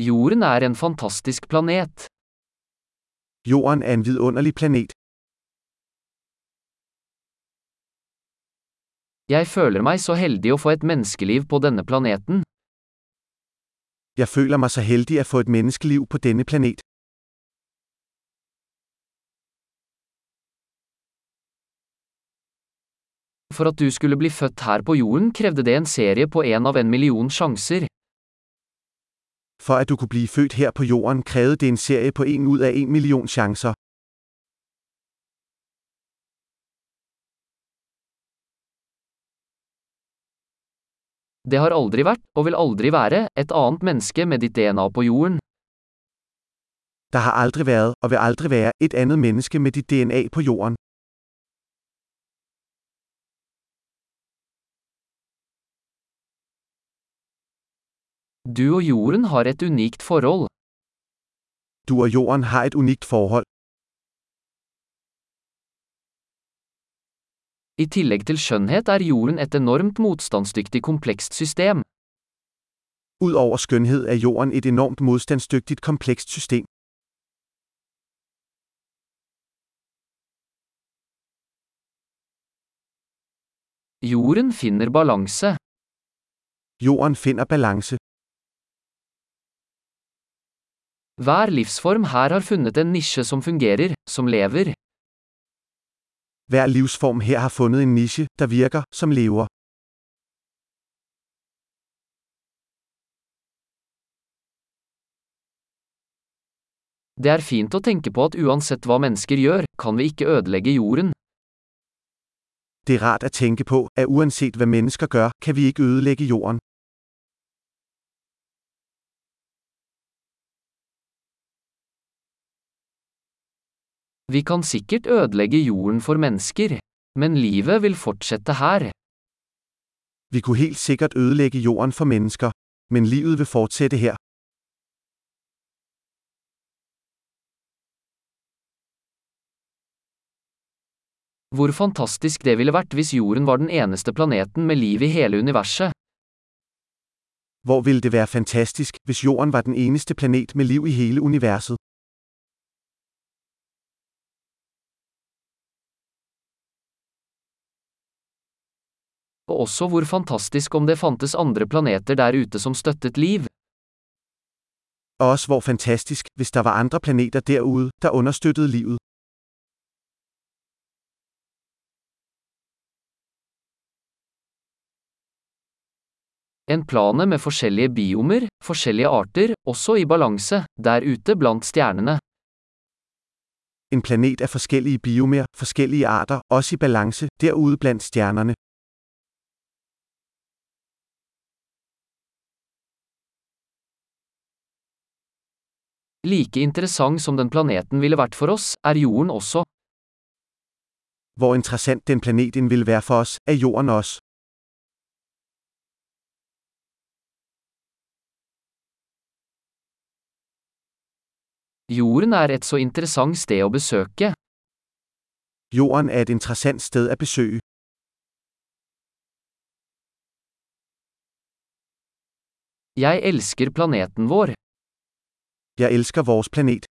Jorden er en fantastisk planet. Jorden er en vidunderlig planet. Jeg føler meg så heldig å få et menneskeliv på denne planeten. Jeg føler meg så heldig å få et menneskeliv på denne planet. For at du skulle bli født her på jorden krevde det en serie på en av en million sjanser. For at du kunne blive født her på jorden krævede det en serie på en ud af en million chancer. Det har aldri vært, og vil aldri være, et annet menneske med ditt DNA på jorden. Der har aldri vært, og vil aldri være, et annet menneske med ditt DNA på jorden. Du og jorden har et unikt forhold. Du og jorden har et unikt forhold. I tillegg til skjønnhet er jorden et enormt motstandsdyktig komplekst system. Udover skjønnhet er jorden et enormt motstandsdyktig komplekst system. Jorden finner balanse. Jorden finner balance. Hver livsform her har funnet en nisje som fungerer, som lever. Hver livsform her har funnet en nisje, der virker, som lever. Det er fint å tenke på at uansett hva mennesker gjør, kan vi ikke ødelegge jorden. Det er rart å tenke på, at uansett hva mennesker gjør, kan vi ikke ødelægge jorden. Vi kan sikkert ødelegge jorden for mennesker, men livet vil fortsette her. Vi kunne helt sikkert ødelegge jorden for mennesker, men livet vil fortsette her. Hvor fantastisk det ville vært hvis jorden var den eneste planeten med liv i hele universet. Hvor ville det være fantastisk, hvis jorden var den eneste planet med liv i hele universet. Og også hvor fantastisk om det fantes andre planeter der ute som støttet liv. Og også hvor fantastisk, hvis der var andre planeter derude, der understøttede livet. En plane med forskjellige biomer, forskjellige arter, også i balanse, der ute blant stjernene. En planet av forskjellige biomer, forskjellige arter, også i balanse, der ute blant stjernerne. Like interessant som den planeten ville vært for oss, er jorden også. Hvor interessant den planeten vil være for oss, er jorden også. Jorden er et så interessant sted å besøke. Jorden er et interessant sted å besøke. Jeg elsker planeten vår. Jeg elsker vores planet.